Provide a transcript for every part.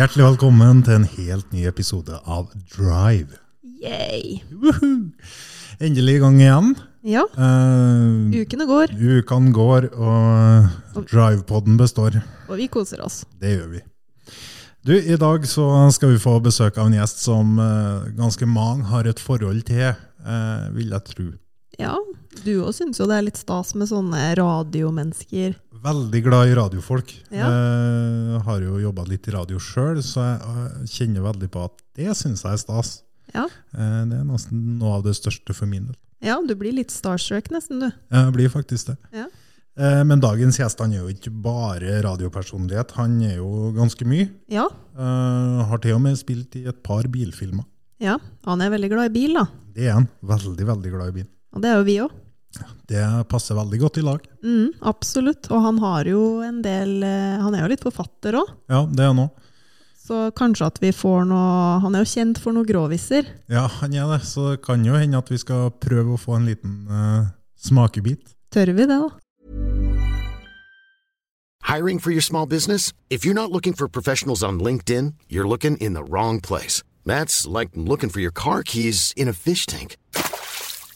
Hjertelig velkommen til en helt ny episode av Drive. Yay. Woohoo! Endelig i gang igjen. Ja, Uh, ukene går, ukene går, og Drive-podden består. og vi koser oss. Det gjør vi. Du, I dag så skal vi få besøk av en gjest som uh, ganske mange har et forhold til, uh, vil jeg tro. Ja, du òg syns jo det er litt stas med sånne radiomennesker. Veldig glad i radiofolk. Ja. Eh, har jo jobba litt i radio sjøl, så jeg eh, kjenner veldig på at det syns jeg er stas. Ja. Eh, det er nesten noe av det største for min del. ja, du blir litt starstruck nesten, du. Jeg blir faktisk det. Ja. Eh, Men dagens gjest han er jo ikke bare radiopersonlighet, han er jo ganske mye. Ja, Eh, har til og med spilt i et par bilfilmer. ja, han er veldig glad i bil, da. Det er han. Veldig, veldig glad i bil. Og det er jo vi òg. Det passer veldig godt i lag. Mm, absolutt. Og han har jo en del eh, Han er jo litt forfatter òg, Ja, det er han òg. så kanskje at vi får noe Han er jo kjent for noen gråviser. Ja, han er det. Så det kan jo hende at vi skal prøve å få en liten uh, smakebit. Tør vi det, da? Hiring for your small business? If you're not looking for professionals on LinkedIn, you're looking in the wrong place. That's like looking for your car keys in a fish tank.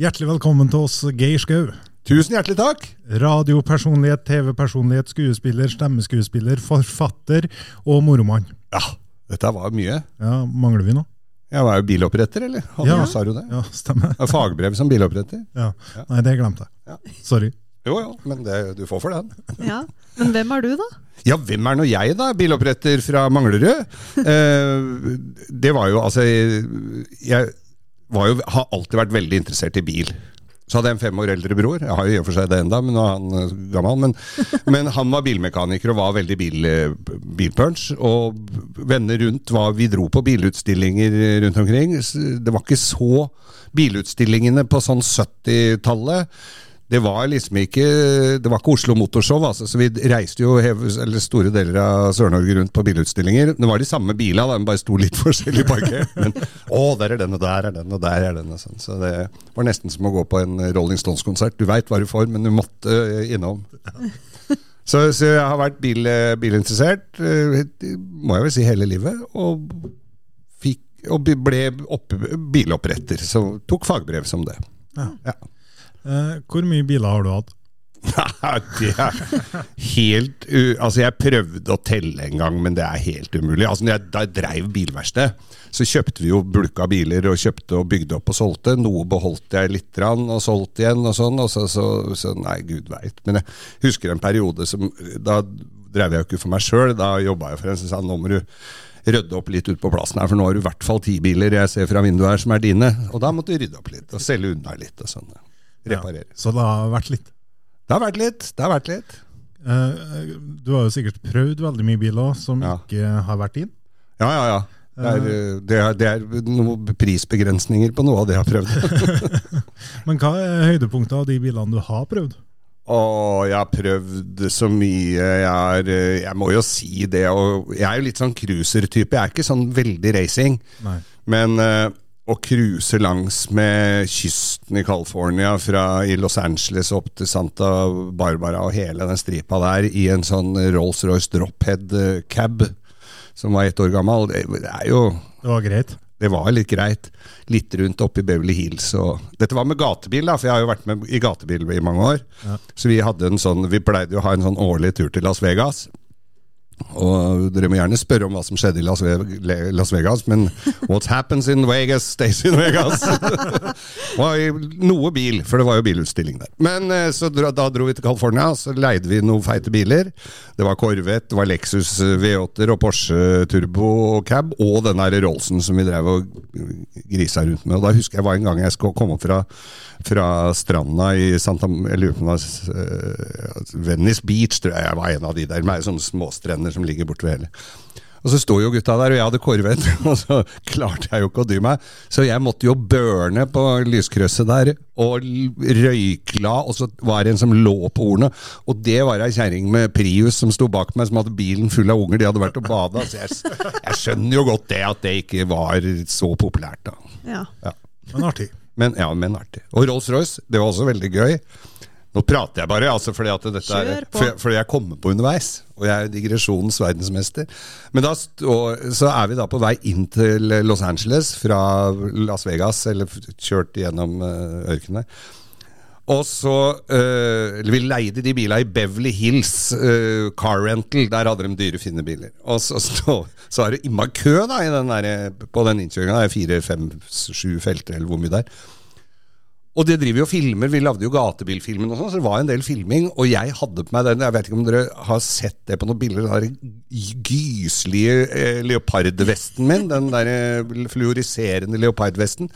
Hjertelig velkommen til oss, Geir Skau. Tusen hjertelig takk! Radiopersonlighet, TV-personlighet, skuespiller, stemmeskuespiller, forfatter og moromann. Ja, dette var mye. Ja, mangler vi noe? Jeg var jo biloppretter, eller? Han Ja. sa jo det. Ja, stemmer. Fagbrev som biloppretter. Ja. Nei, det glemte jeg. Sorry. Jo, jo, men det, du får for den. Ja. Men hvem er du, da? Ja, hvem er nå jeg, da? Biloppretter fra Manglerud? Eh, det var jo altså Jeg jo, har alltid vært veldig interessert i bil. Så hadde jeg en fem år eldre bror. Jeg har jo i og for seg det enda, men nå er han eh, gammel. Men, men han var bilmekaniker og var veldig bil, eh, bilpunch. Og venner rundt var Vi dro på bilutstillinger rundt omkring. Det var ikke så Bilutstillingene på sånn 70-tallet det var liksom ikke Det var ikke Oslo Motorshow, altså, så vi reiste jo store deler av Sør-Norge rundt på bilutstillinger. Det var de samme bilene, de bare sto litt forskjellig parkert. Men å, der er den, og der er den, og der er den. Og sånn. Så det var nesten som å gå på en Rolling Stones-konsert. Du veit hva du får, men du måtte eh, innom. Så, så jeg har vært bil, eh, bilinteressert, eh, må jeg vel si, hele livet. Og, fikk, og ble opp, biloppretter. Så tok fagbrev som det. Ja. Ja. Eh, hvor mye biler har du hatt? det er helt. Altså, jeg prøvde å telle en gang, men det er helt umulig. Altså, jeg, da jeg dreiv bilverksted, så kjøpte vi jo bulka biler og kjøpte og bygde opp og solgte. Noe beholdt jeg litt rann og solgte igjen og sånn. Og så, så, så Nei, gud veit. Men jeg husker en periode som Da drev jeg jo ikke for meg sjøl, da jobba jeg for en som sa nå må du rydde opp litt ut på plassen her, for nå har du i hvert fall ti biler jeg ser fra vinduet her som er dine. Og da måtte du rydde opp litt, og selge unna litt og sånn. Reparere. Ja, så det har vært litt. Det har vært litt. Det har vært litt. Uh, du har jo sikkert prøvd veldig mye biler som Ja. ikke har vært inn. Ja, ja, ja. Det er, eh, det er, det er noen prisbegrensninger på noe av det jeg har prøvd. Men hva er høydepunktet av de bilene du har prøvd? Å, jeg har prøvd så mye. Jeg, er, jeg må jo si det. Jeg er jo litt sånn cruiser-type. Jeg er ikke sånn veldig racing. Nei. Men å cruise langs med kysten i California, fra i Los Angeles opp til Santa Barbara og hele den stripa der, i en sånn Rolls-Royce Drophead eh, cab som var ett år gammel, det, det er jo Det var greit. det var litt greit. Litt rundt oppe i Beverly Hills. Og Dette var med gatebil, da, for jeg har jo vært med i gatebil i mange år. Ja. Så vi hadde en sånn, vi pleide jo å ha en sånn årlig tur til Las Vegas. Og dere må gjerne spørre om hva som skjedde i Las, Ve Las Vegas, men what happens in Vegas stays in Vegas. noe bil, for det var jo bilutstilling der. Men eh, så da dro vi til California, så leide vi noen feite biler. Det var Corvette, det var Lexus V8-er og Porsche Turbo cab, og den der Rollsen som vi drev og grisa rundt med. Og da husker jeg var en gang jeg skulle komme opp fra, fra stranda i Santa Jeg lurer på om det var eh, Venice Beach, tror jeg jeg var en av de der, med sånne småstrender som ligger borte ved hele. Og så sto jo gutta der, og jeg hadde korvet og så klarte jeg jo ikke å dy meg. Så jeg måtte jo børne på lyskrysset der, og røykla, og så var det en som lå på hornet. Og det var ei kjerring med Prius som sto bak meg, som hadde bilen full av unger. De hadde vært og bada. Så jeg, jeg skjønner jo godt det, at det ikke var så populært, da. Ja. Ja. Men artig. Men ja, men artig. Og Rolls-Royce, det var også veldig gøy. Nå prater jeg bare, altså fordi at dette er fordi jeg kommer på underveis. Og jeg er digresjonens verdensmester. Men da så er vi da på vei inn til Los Angeles fra Las Vegas, eller kjørt gjennom uh, ørkenen der. Og så øh, Vi leide de bilene i Beverly Hills øh, Car Rental. Der hadde de dyre, fine biler. Og så, så, så er det imma kø da i den der, på den innkjøringa. Det er fire, fem, sju felter, eller hvor mye det er. Og det driver jo filmer, vi lagde jo gatebilfilmen og sånn, så det var en del filming, og jeg hadde på meg den, jeg vet ikke om dere har sett det på noen bilder, den gyselige eh, leopardvesten min, den der eh, fluoriserende leopardvesten.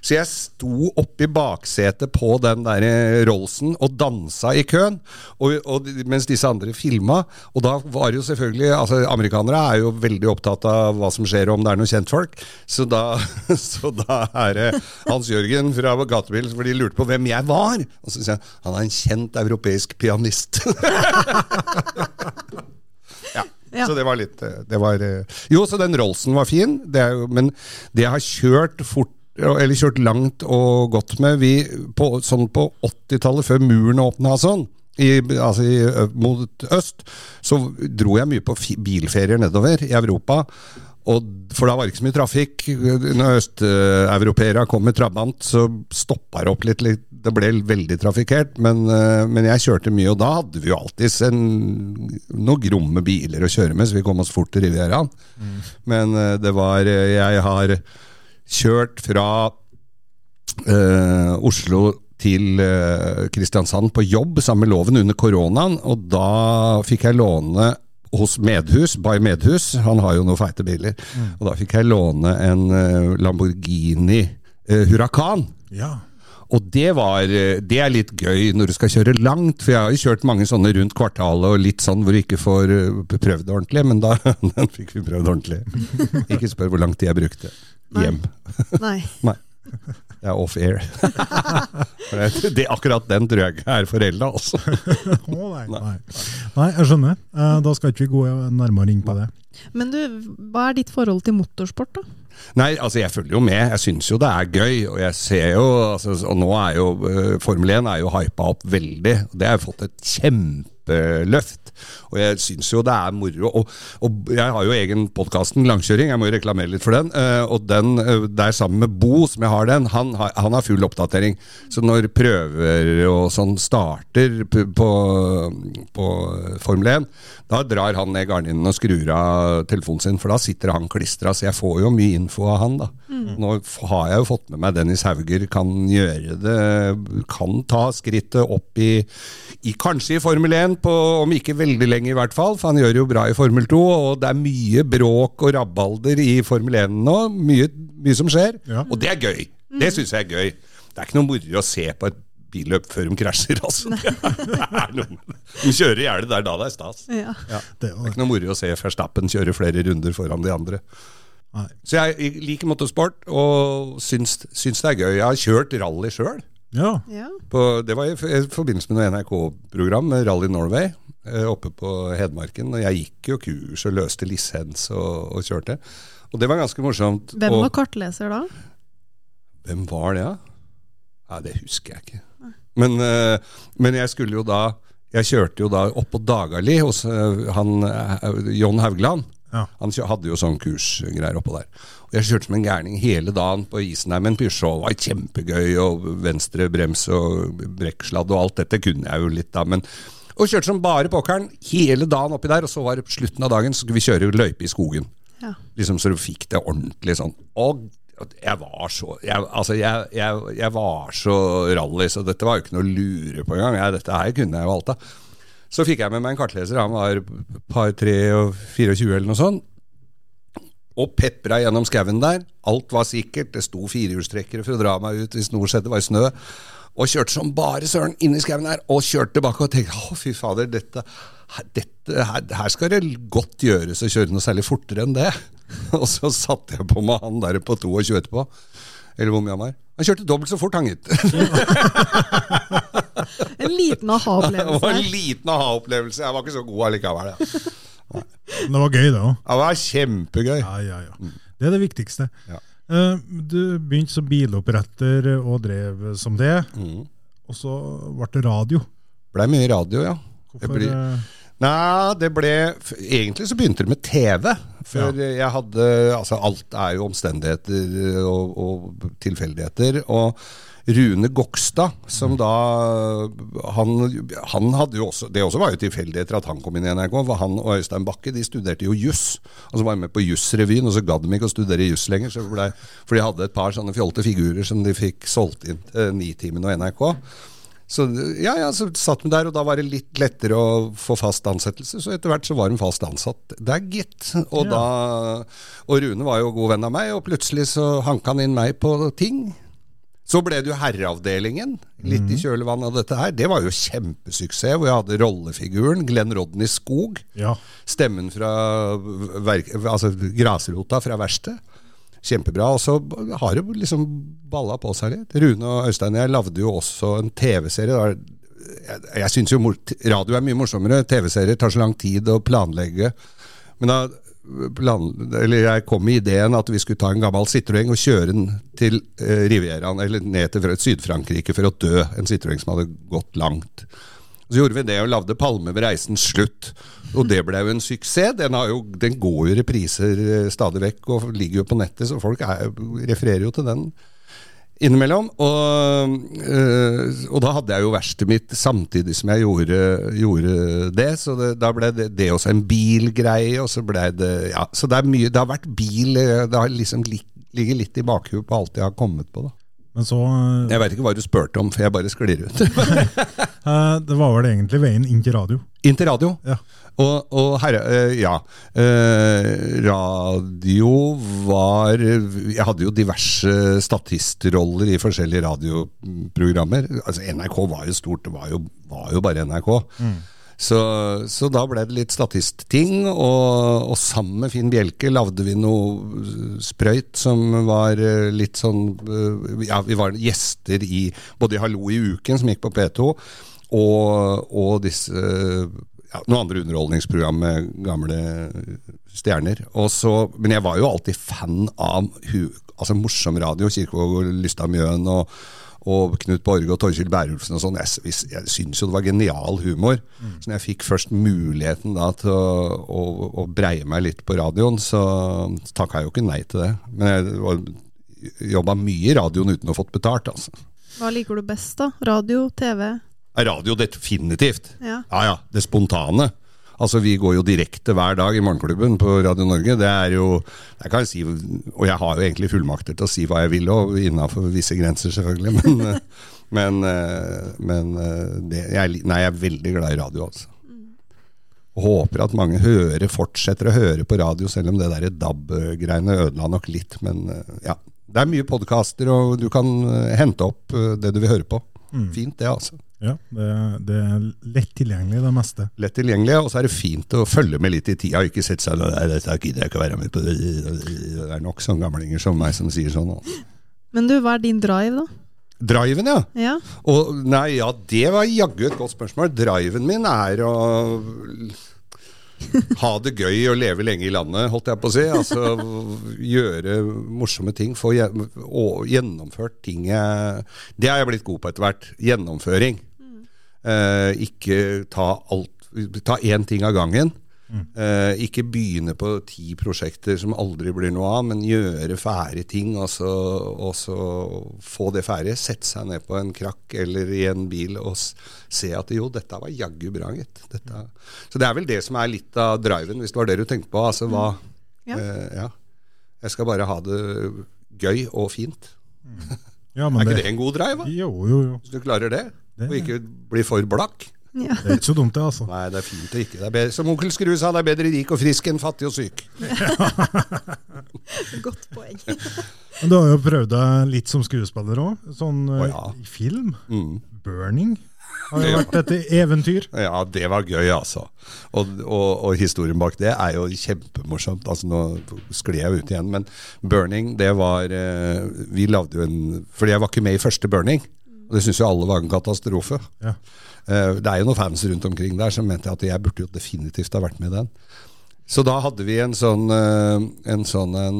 Så jeg sto oppi baksetet på den der eh, Rollsen og dansa i køen, og, og, mens disse andre filma. Og da var jo selvfølgelig altså Amerikanere er jo veldig opptatt av hva som skjer, om det er noen kjentfolk. Så da, så da er det Hans Jørgen fra Gatebil, for de lurte på hvem jeg var. Og så sier jeg han er en kjent europeisk pianist. ja. Ja. Så det var litt eh, det var, eh, Jo, så den Rollsen var fin, det jo, men det jeg har kjørt fort eller kjørt langt og godt med vi, på, Sånn på 80-tallet, før muren åpna og sånn, i, altså i, mot øst, så dro jeg mye på bilferier nedover i Europa. Og, for da var det ikke så mye trafikk. Når østeuropeere kom med trabant, så stoppa det opp litt. litt det ble veldig trafikkert, men, men jeg kjørte mye, og da hadde vi jo alltids en, noen gromme biler å kjøre med, så vi kom oss fort til Rivieraen. Men eh, det var Jeg har kjørt fra eh, Oslo til eh, Kristiansand på jobb sammen med Loven under koronaen, og da fikk jeg låne hos Medhus, Bay Medhus, han har jo noen feite biler, og da fikk jeg låne en eh, Lamborghini Huracan. Ja. Og det var eh, Det er litt gøy når du skal kjøre langt, for jeg har jo kjørt mange sånne rundt kvartalet og litt sånn hvor du ikke får eh, prøvd det ordentlig, men da den fikk vi prøvd ordentlig. Ikke spør hvor lang tid jeg brukte hjem. Nei. Nei. Det er off air. For det, det, akkurat den tror jeg ikke er forelda, altså. Nei, nei. nei, jeg skjønner. Eh, Da skal ikke vi gå nærmere inn på det. Men du, hva er ditt forhold til motorsport, da? Nei, altså jeg følger jo med. Jeg syns jo det er gøy. Og jeg ser jo altså, Og nå er jo uh, Formel 1 er jo hypa opp veldig. Det har fått et kjempeløft. Og jeg syns jo det er moro. Og, og jeg har jo egen podkasten Langkjøring, jeg må jo reklamere litt for den. eh, og den eh, der sammen med Bo, som jeg har den, han har, han har full oppdatering. Så når prøver og sånn starter på, på Formel 1, da drar han ned garninen og skrur av telefonen sin, for da sitter han klistra. Så jeg får jo mye info av han, da. Nå har jeg jo fått med meg Dennis Hauger kan gjøre det Kan ta skrittet opp i, i kanskje i Formel 1, på, om ikke veldig lenge i hvert fall, for han gjør jo bra i Formel 2. Og det er mye bråk og rabalder i Formel 1 nå. Mye, mye som skjer. Ja. Og det er gøy. Det syns jeg er gøy. Det er ikke noe moro å se på et billøp før de krasjer, altså. Det er noe, de kjører i hjel, det er da det er stas. Ja. Det er Det er ikke noe moro å se Verstappen kjøre flere runder foran de andre. Nei. Så jeg liker motorsport og syns, syns det er gøy. Jeg har kjørt rally sjøl. Ja. Ja. Det var i forbindelse med noe NRK-program med Rally Norway eh, oppe på Hedmarken. Og jeg gikk jo kurs og løste lisens og, og kjørte. Og det var ganske morsomt. Hvem og, var kartleser da? hvem var det, da? Ja, det husker jeg ikke. Men, eh, men jeg skulle jo da Jeg kjørte jo da opp på Dagali hos eh, han John Haugland. Ja. Han hadde jo sånn kursgreier oppå der. Og Jeg kjørte som en gærning hele dagen på isen der med en Peugeot. Det var kjempegøy, og venstre brems og brekksladd og alt dette kunne jeg jo litt da. Men, og kjørte som bare pokkeren hele dagen oppi der, og så var det på slutten av dagen så skulle vi kjøre løype i skogen. Ja. Liksom Så du fikk det ordentlig sånn. Og jeg var så jeg, Altså, jeg, jeg, jeg var så rally, så dette var jo ikke noe å lure på engang. Dette her kunne jeg jo alt av. Så fikk jeg med meg en kartleser. Han var par 3 og 24 eller noe sånt. Og pepra gjennom skauen der. Alt var sikkert. Det sto firehjulstrekkere for å dra meg ut hvis noe skjedde, var snø. Og kjørte som bare søren inni skauen her, og kjørte tilbake og tenkte å fy fader, dette, dette her, her skal det godt gjøres å kjøre noe særlig fortere enn det. Og så satte jeg på meg han der på 22 etterpå. Eller hvor mye han var. Han kjørte dobbelt så fort, han gitt. En liten Det var aha-opplevelse. en liten aha-opplevelse. Jeg var ikke så god allikevel. Ja. Det var gøy, det òg. Det var kjempegøy. Ja, ja, ja. Det er det viktigste. Ja. Eh, Du begynte som biloppretter og drev som det, Mm. og så ble det radio. Blei mye radio, ja. Hvorfor eh, Nei, det ble Egentlig så begynte det med TV. For jeg hadde Altså, alt er jo omstendigheter og, og tilfeldigheter. Og Rune Gokstad, som da han, han hadde jo også Det også var jo tilfeldigheter at han kom inn i NRK. For han og Øystein Bakke de studerte jo juss. Og så var de med på Jussrevyen, og så gadd de ikke å studere juss lenger. Så ble, for de hadde et par sånne fjolte figurer som de fikk solgt inn til Nitimen og NRK. Så ja, ja, så satt de der, og da var det litt lettere å få fast ansettelse. Så etter hvert så var hun fast ansatt der, gitt. Og, Ja. da, og Rune var jo god venn av meg, og plutselig så hanka han inn meg på ting. Så ble det jo Herreavdelingen, litt i kjølvannet av dette her. Det var jo kjempesuksess, hvor jeg hadde rollefiguren Glenn Rodney Skog. Ja. Stemmen fra altså grasrota fra verkstedet. Kjempebra. Og så har det liksom balla på seg litt. Rune og Øystein jeg lagde jo også en TV-serie. Jeg, jeg syns jo radio er mye morsommere. TV-serier tar så lang tid å planlegge. Men da plan, eller jeg kom med ideen at vi skulle ta en gammel Citroën og kjøre den til eh, Rivieraen, eller ned til Syd-Frankrike for å dø. En Citroën som hadde gått langt. Så gjorde vi det og lagde 'Palme ved reisens slutt'. Og det ble jo en suksess. Den, jo, den går jo i repriser eh, stadig vekk og ligger jo på nettet, så folk er, refererer jo til den innimellom. Og, øh, og da hadde jeg jo verkstedet mitt samtidig som jeg gjorde, gjorde det. Så det, da ble det, det også en bilgreie, og så ble det Ja, så det er mye Det har vært bil øh, Det har liksom ligger litt i bakhuet på alt jeg har kommet på, da. Men så eh, Jeg veit ikke hva du spurte om, for jeg bare sklir ut. eh, Det var vel egentlig veien inn til radio. Inn til radio. Ja. Og, og herre, eh, ja. Eh, radio var Jeg hadde jo diverse statistroller i forskjellige radioprogrammer. Altså NRK var jo stort, det var jo, var jo bare NRK. Så, så da ble det litt statistting, og, og sammen med Finn Bjelke lagde vi noe sprøyt som var eh, litt sånn eh, Ja, vi var gjester i både i Hallo i uken, som gikk på P2, og, og disse ja, noen andre underholdningsprogram med gamle stjerner. Og så, men jeg var jo alltid fan av hu, altså morsom radio, Kirkevåg og Lystad Mjøen og, og Knut Borge og Torkild Bærulfsen og sånn. Jeg, jeg syns jo det var genial humor. Mm. Så når jeg fikk først muligheten da til å, å, å breie meg litt på radioen, så takka jeg jo ikke nei til det. Men jeg jobba mye i radioen uten å ha fått betalt, altså. Hva liker du best, da? Radio, TV? Radio definitivt. Ja. ja ja. Det spontane. Altså, Vi går jo direkte hver dag i Morgenklubben på Radio Norge. Det er jo jeg kan si, Og jeg har jo egentlig fullmakter til å si hva jeg vil, og innafor visse grenser, selvfølgelig. Men, men, men det, jeg, nei, jeg er veldig glad i radio, altså. Og håper at mange hører, fortsetter å høre på radio, selv om det der DAB-greiene ødela nok litt. Men ja, det er mye podkaster, og du kan hente opp det du vil høre på. Mm. Fint, det, altså. Ja, det, det, er lett tilgjengelig, det meste. Lett tilgjengelig, og så er det fint å følge med litt i tida, ikke sette seg der, dette gidder jeg ikke være med på. Det er nok sånne gamlinger som meg som sier sånn. Men du, hva er din drive, da? Driven, ja. ja. Og, nei, ja, det var jaggu et godt spørsmål. Driven min er å ha det gøy og leve lenge i landet, holdt jeg på å si. Altså gjøre morsomme ting. Få gjennomført ting jeg Det har jeg blitt god på etter hvert. Gjennomføring. Mm. Eh, ikke ta alt Ta én ting av gangen. Mm. Eh, ikke begynne på ti prosjekter som aldri blir noe av, men gjøre fæle ting, og så, og så få det ferdig. Sette seg ned på en krakk eller i en bil og se at jo, dette var jaggu bra, gitt. Så det er vel det som er litt av driven, hvis det var det du tenkte på. Altså hva mm. ja. Eh, ja. Jeg skal bare ha det gøy og fint. Ja, er ikke det, det en god drive? Da? Jo, jo, jo. Hvis du klarer det, det og ikke bli for blakk? Ja. Det er ikke så dumt, det. altså. Nei, det er fint å ikke. Det er bedre, som onkel Skru sa, det er bedre rik og frisk enn fattig og syk. Godt poeng. Men Du har jo prøvd deg litt som skuespiller òg. Sånn oh, ja. i film. Mm. 'Burning' har jo vært et eventyr. Ja, det var gøy, altså. Og, og, og, historien bak det er jo kjempemorsomt. Altså, nå skled jeg ut igjen, men 'Burning', det var eh, Vi lagde jo en Fordi jeg var ikke med i første 'Burning'. Og det syns jo alle var en katastrofe. Ja. Uh, det er jo noen fans rundt omkring der som mente at jeg burde jo definitivt ha vært med i den. Så da hadde vi en sånn uh, en sånn en,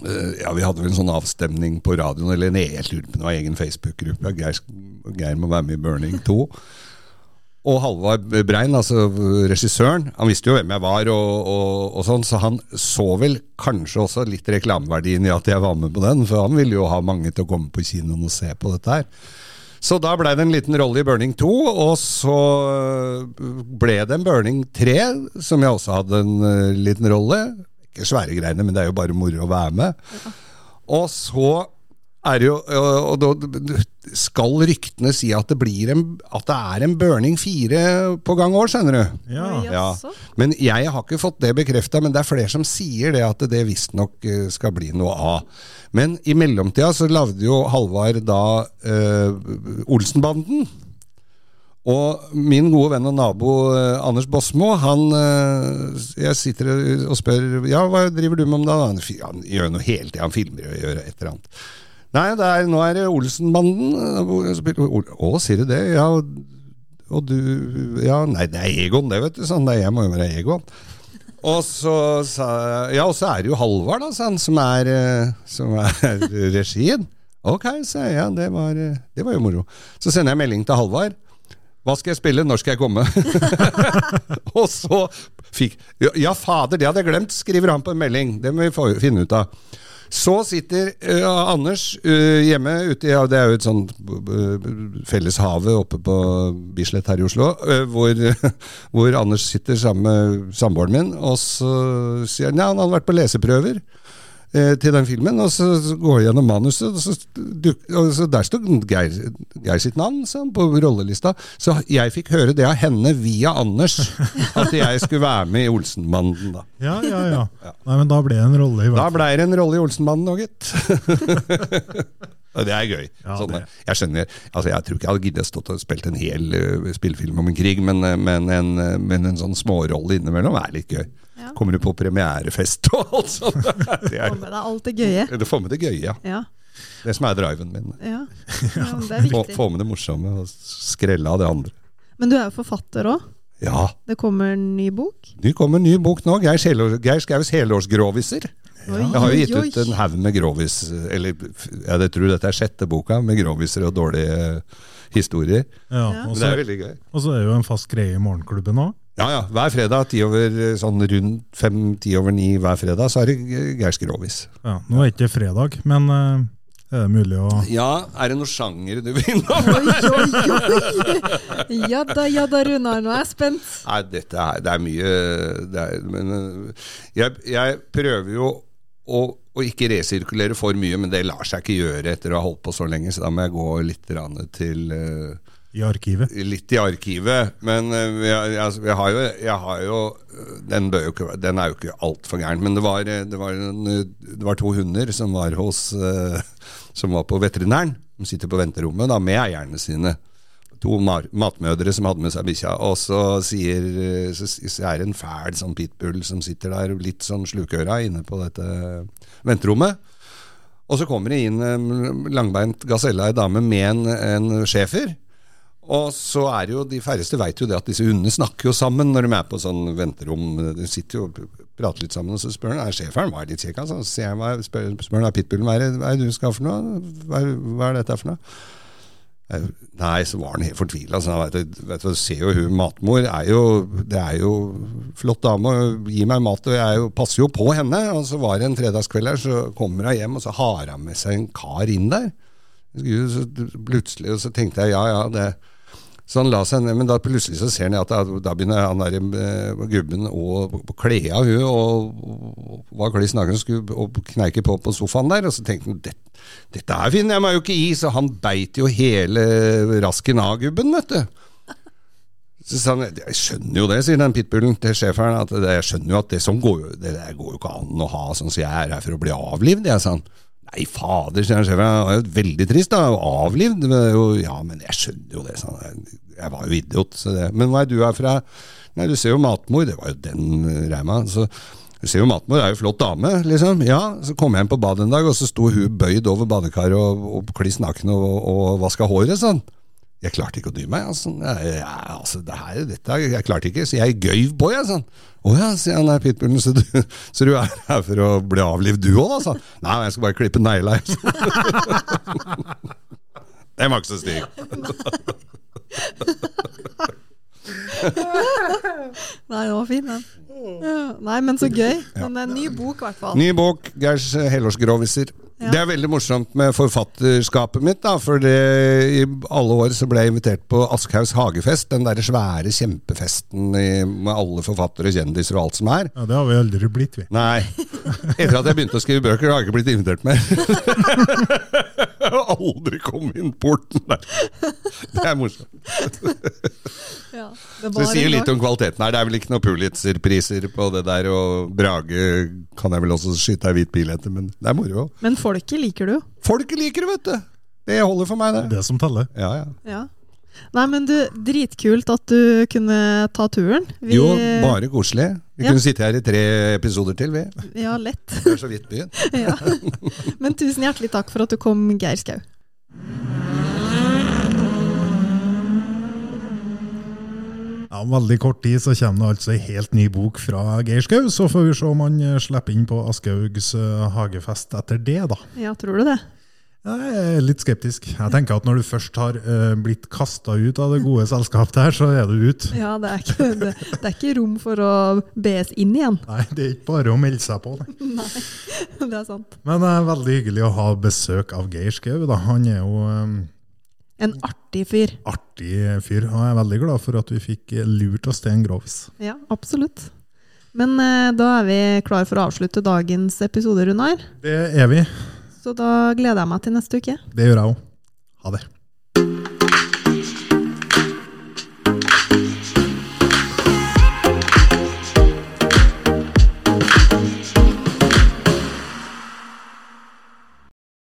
eh, ja, Vi hadde vel en sånn avstemning på radioen, eller en jeg lurer på det var egen Facebook-gruppe. Geir, Geir, må være med i Burning 2. Og Halvard Brein, altså regissøren, han visste jo hvem jeg var, og, og, og, sånn, så han så vel kanskje også litt reklameverdien i at jeg var med på den, for han ville jo ha mange til å komme på kinoen og se på dette her. Så da blei det en liten rolle i Burning 2, og så ble det en Burning 3, som jeg også hadde en uh, liten rolle. Ikke svære greiene, men det er jo bare moro å være med. Og så er jo Og da skal ryktene si at det, blir en, at det er en Burning 4 på gang år, skjønner du. Ja. ja. Men jeg har ikke fått det bekrefta, men det er flere som sier det at det visstnok eh, skal bli noe av. Men i mellomtida så lagde jo Halvard da eh, Olsenbanden. Og min gode venn og nabo eh, Anders Bosmo, han eh, Jeg sitter og spør Ja, hva driver du med om dagen? Han, han gjør noe hele tida, han filmer og gjør et eller annet. Nei, er, nå er det Olsenbanden. Å, sier du det? Ja, og du Ja, nei, det er Egon, det, vet du. Sånn, jeg må jo være Egon. Og så sa Ja, og så er det jo Halvard, da, sånn, som er, eh, som er regien. Ok, sa jeg. Ja, det var, eh, det var jo moro. Så sender jeg melding til Halvard. Hva skal jeg spille? Når skal jeg komme? og så fikk Ja, fader, det hadde jeg glemt, skriver han på en melding. Det må vi finne ut av. Så sitter uh, Anders uh, hjemme ute i ja, Det er jo et sånt uh, felleshavet oppe på Bislett her i Oslo, hvor, hvor, Anders sitter sammen med samboeren min, og så sier han ja, han hadde vært på leseprøver eh, til den filmen. Og så går jeg gjennom manuset, og, så, og så der sto Geir, Geir, sitt navn så, på rollelista. Så jeg fikk høre det av henne via Anders, at jeg skulle være med i Olsenbanden. da. Ja, ja, ja. Nei, Men da ble det en rolle i hvert fall. Da blei det en rolle i Olsenbanden òg, gitt. Det er gøy. Ja, Sånn, det. Jeg skjønner, altså jeg tror ikke jeg hadde giddet stått og spilt en hel uh, spillefilm om en krig, men, uh, men, en, men en sånn smårolle innimellom er litt gøy. Ja. Kommer du på premierefest og alt sånt. Det, Få er, med deg alt det gøye. Du får med det gøye, ja. Ja. Det som er driven min. Ja. ja det er Få, viktig. få med det morsomme og skrelle av det andre. Men du er jo forfatter òg. Ja. Det kommer en ny bok. Det kommer en ny bok nå. Geir, Helår, Geir Skaus helårsgroviser. Ja. Jeg har jo gitt ut en haug med grovis, eller jeg tror dette er sjette boka, med groviser og dårlige eh, historier. Ja, Ja. og Men det er veldig gøy. og så er det jo en fast greie i morgenklubben òg. Ja, ja. Hver fredag, ti over, eh, sånn rundt fem-ti over ni hver fredag, så er det Geir Skrovis. Ja, nå er det ikke fredag, men uh, er det mulig å Ja, er det noen sjanger du vil innom? Oi, oi, oi! Ja da, ja da, Runar. Nå er jeg spent. Nei, dette er, det er mye det er, Men øh, jeg, jeg prøver jo å, å ikke resirkulere for mye, men det lar seg ikke gjøre etter å ha holdt på så lenge, så da må jeg gå litt til øh, i arkivet. Litt i arkivet, men jeg, jeg, jeg har jo, jeg har jo øh, den, jo ikke, den er jo ikke altfor gæren. Men det var, øh, det, var en, øh, det var to hunder som var hos Som var på veterinæren. De sitter på venterommet da med eierne sine. To matmødre som hadde med seg bikkja. Og så sier så, så er det en fæl sånn pitbull som sitter der litt sånn slukøra inne på dette venterommet. Og så kommer det inn en langbeint gaselle, ei dame med en, en schæfer. Og så er jo, De færreste veit jo det at disse hundene snakker jo sammen når de er på sånn venterom. De sitter jo og prater litt sammen, og så spør han er hva er det kjekk. Altså. Så ser jeg spør, spør han er pitbullen hva er det, hva du skal for noe? Hva er, hva er dette for noe? Eh, Nei, så var han helt fortvila. Altså, du, ser jo hun matmor er jo, Det er jo flott dame, Gi meg mat, og jeg er passer jo på henne. Og så var det en fredagskveld her, så kommer hun hjem, og så har hun med seg en kar inn der. Så plutselig, så tenkte jeg ja, ja, det så han la seg ned, men da plutselig så ser han at da, da begynner han der eh, gubben å kle av hun og, var kliss naken og kneike på på sofaen der. Og så tenkte han dette, dette her finner jeg meg jo ikke i, så han beit jo hele rasken av gubben, vet du. Så sa han jeg skjønner jo det, sier den pitbullen til schæferen. at Jeg skjønner jo at det sånn går det går jo ikke an å ha sånn, så jeg er her for å bli avlivd, jeg, sa han. Nei, fader, sier han sjefen, det var jo veldig trist, da. Avlivd? Ja, men jeg skjønner jo det, sa han. Jeg, var jo idiot. Så det. Men hvor er du herfra? Nei, du ser jo matmor, det var jo den eh, reima. Så du ser jo matmor er jo flott dame, liksom. Ja, så kom jeg hjem på badet en dag, og så sto hun bøyd over badekaret og, og kliss naken og, og vaska håret, sånn. Jeg klarte ikke å dy meg. Altså. Jeg, jeg, altså, det her, dette, jeg klarte ikke, så jeg gøyv på, jeg. Sånn. Å ja, sier han der pitbullen, så så du er her for å bli avlivd du òg? Sånn. Nei, jeg skal bare klippe negla. Den var ikke så stygg. Nei, den var fin, den. Nei, men så gøy. Men er en ny bok, i hvert fall. Ny bok, Geirs helårsgroviser. Ja. Det er veldig morsomt med forfatterskapet mitt, da, for det, i alle år så ble jeg invitert på Aschehougs hagefest, den derre svære kjempefesten i, med alle forfattere, kjendiser og alt som er. Ja, Det har vi aldri blitt, vi. Nei. Etter at jeg begynte å skrive bøker, har jeg ikke blitt invitert mer. Jeg har aldri kommet inn porten der. Det er morsomt. Ja, det det sier litt om kvaliteten her. Det er vel ikke noen Pulitzer-priser på det der, og Brage kan jeg vel også skyte ei hvit bil etter, men det er moro. Men folket liker du. Folket liker det, vet du! Det holder for meg, det. Det som teller. Ja, ja. Ja. Nei, men du, dritkult at du kunne ta turen. Vi- Jo, bare koselig. Vi Ja. kunne sitte her i tre episoder til, vi. Ja, lett. Vi er så vidt begynt. ja. Men tusen hjertelig takk for at du kom, Geir Skau. Ja, Om veldig kort tid så kommer det altså ei helt ny bok fra Geir Skau. Så får vi se om han slipper inn på Aschehougs eh, hagefest etter det, da. Ja, tror du det? Jeg er litt skeptisk. Jeg tenker at når du først har uh, blitt kasta ut av det gode selskapet her, så er du ute. Ja, det er, ikke, det, det er ikke rom for å bes inn igjen. Nei, det er ikke bare å melde seg på. Nei. Nei, det er sant. Men det er veldig hyggelig å ha besøk av Geir Skau. Han er jo um, En artig fyr. artig fyr, og jeg er veldig glad for at vi fikk eh, lurt oss til en grovis. Ja, absolutt. Men uh, da er vi klar for å avslutte dagens episode, Runar. Det er vi. Så da gleder jeg meg til neste uke. Det gjør jeg òg. Ha det.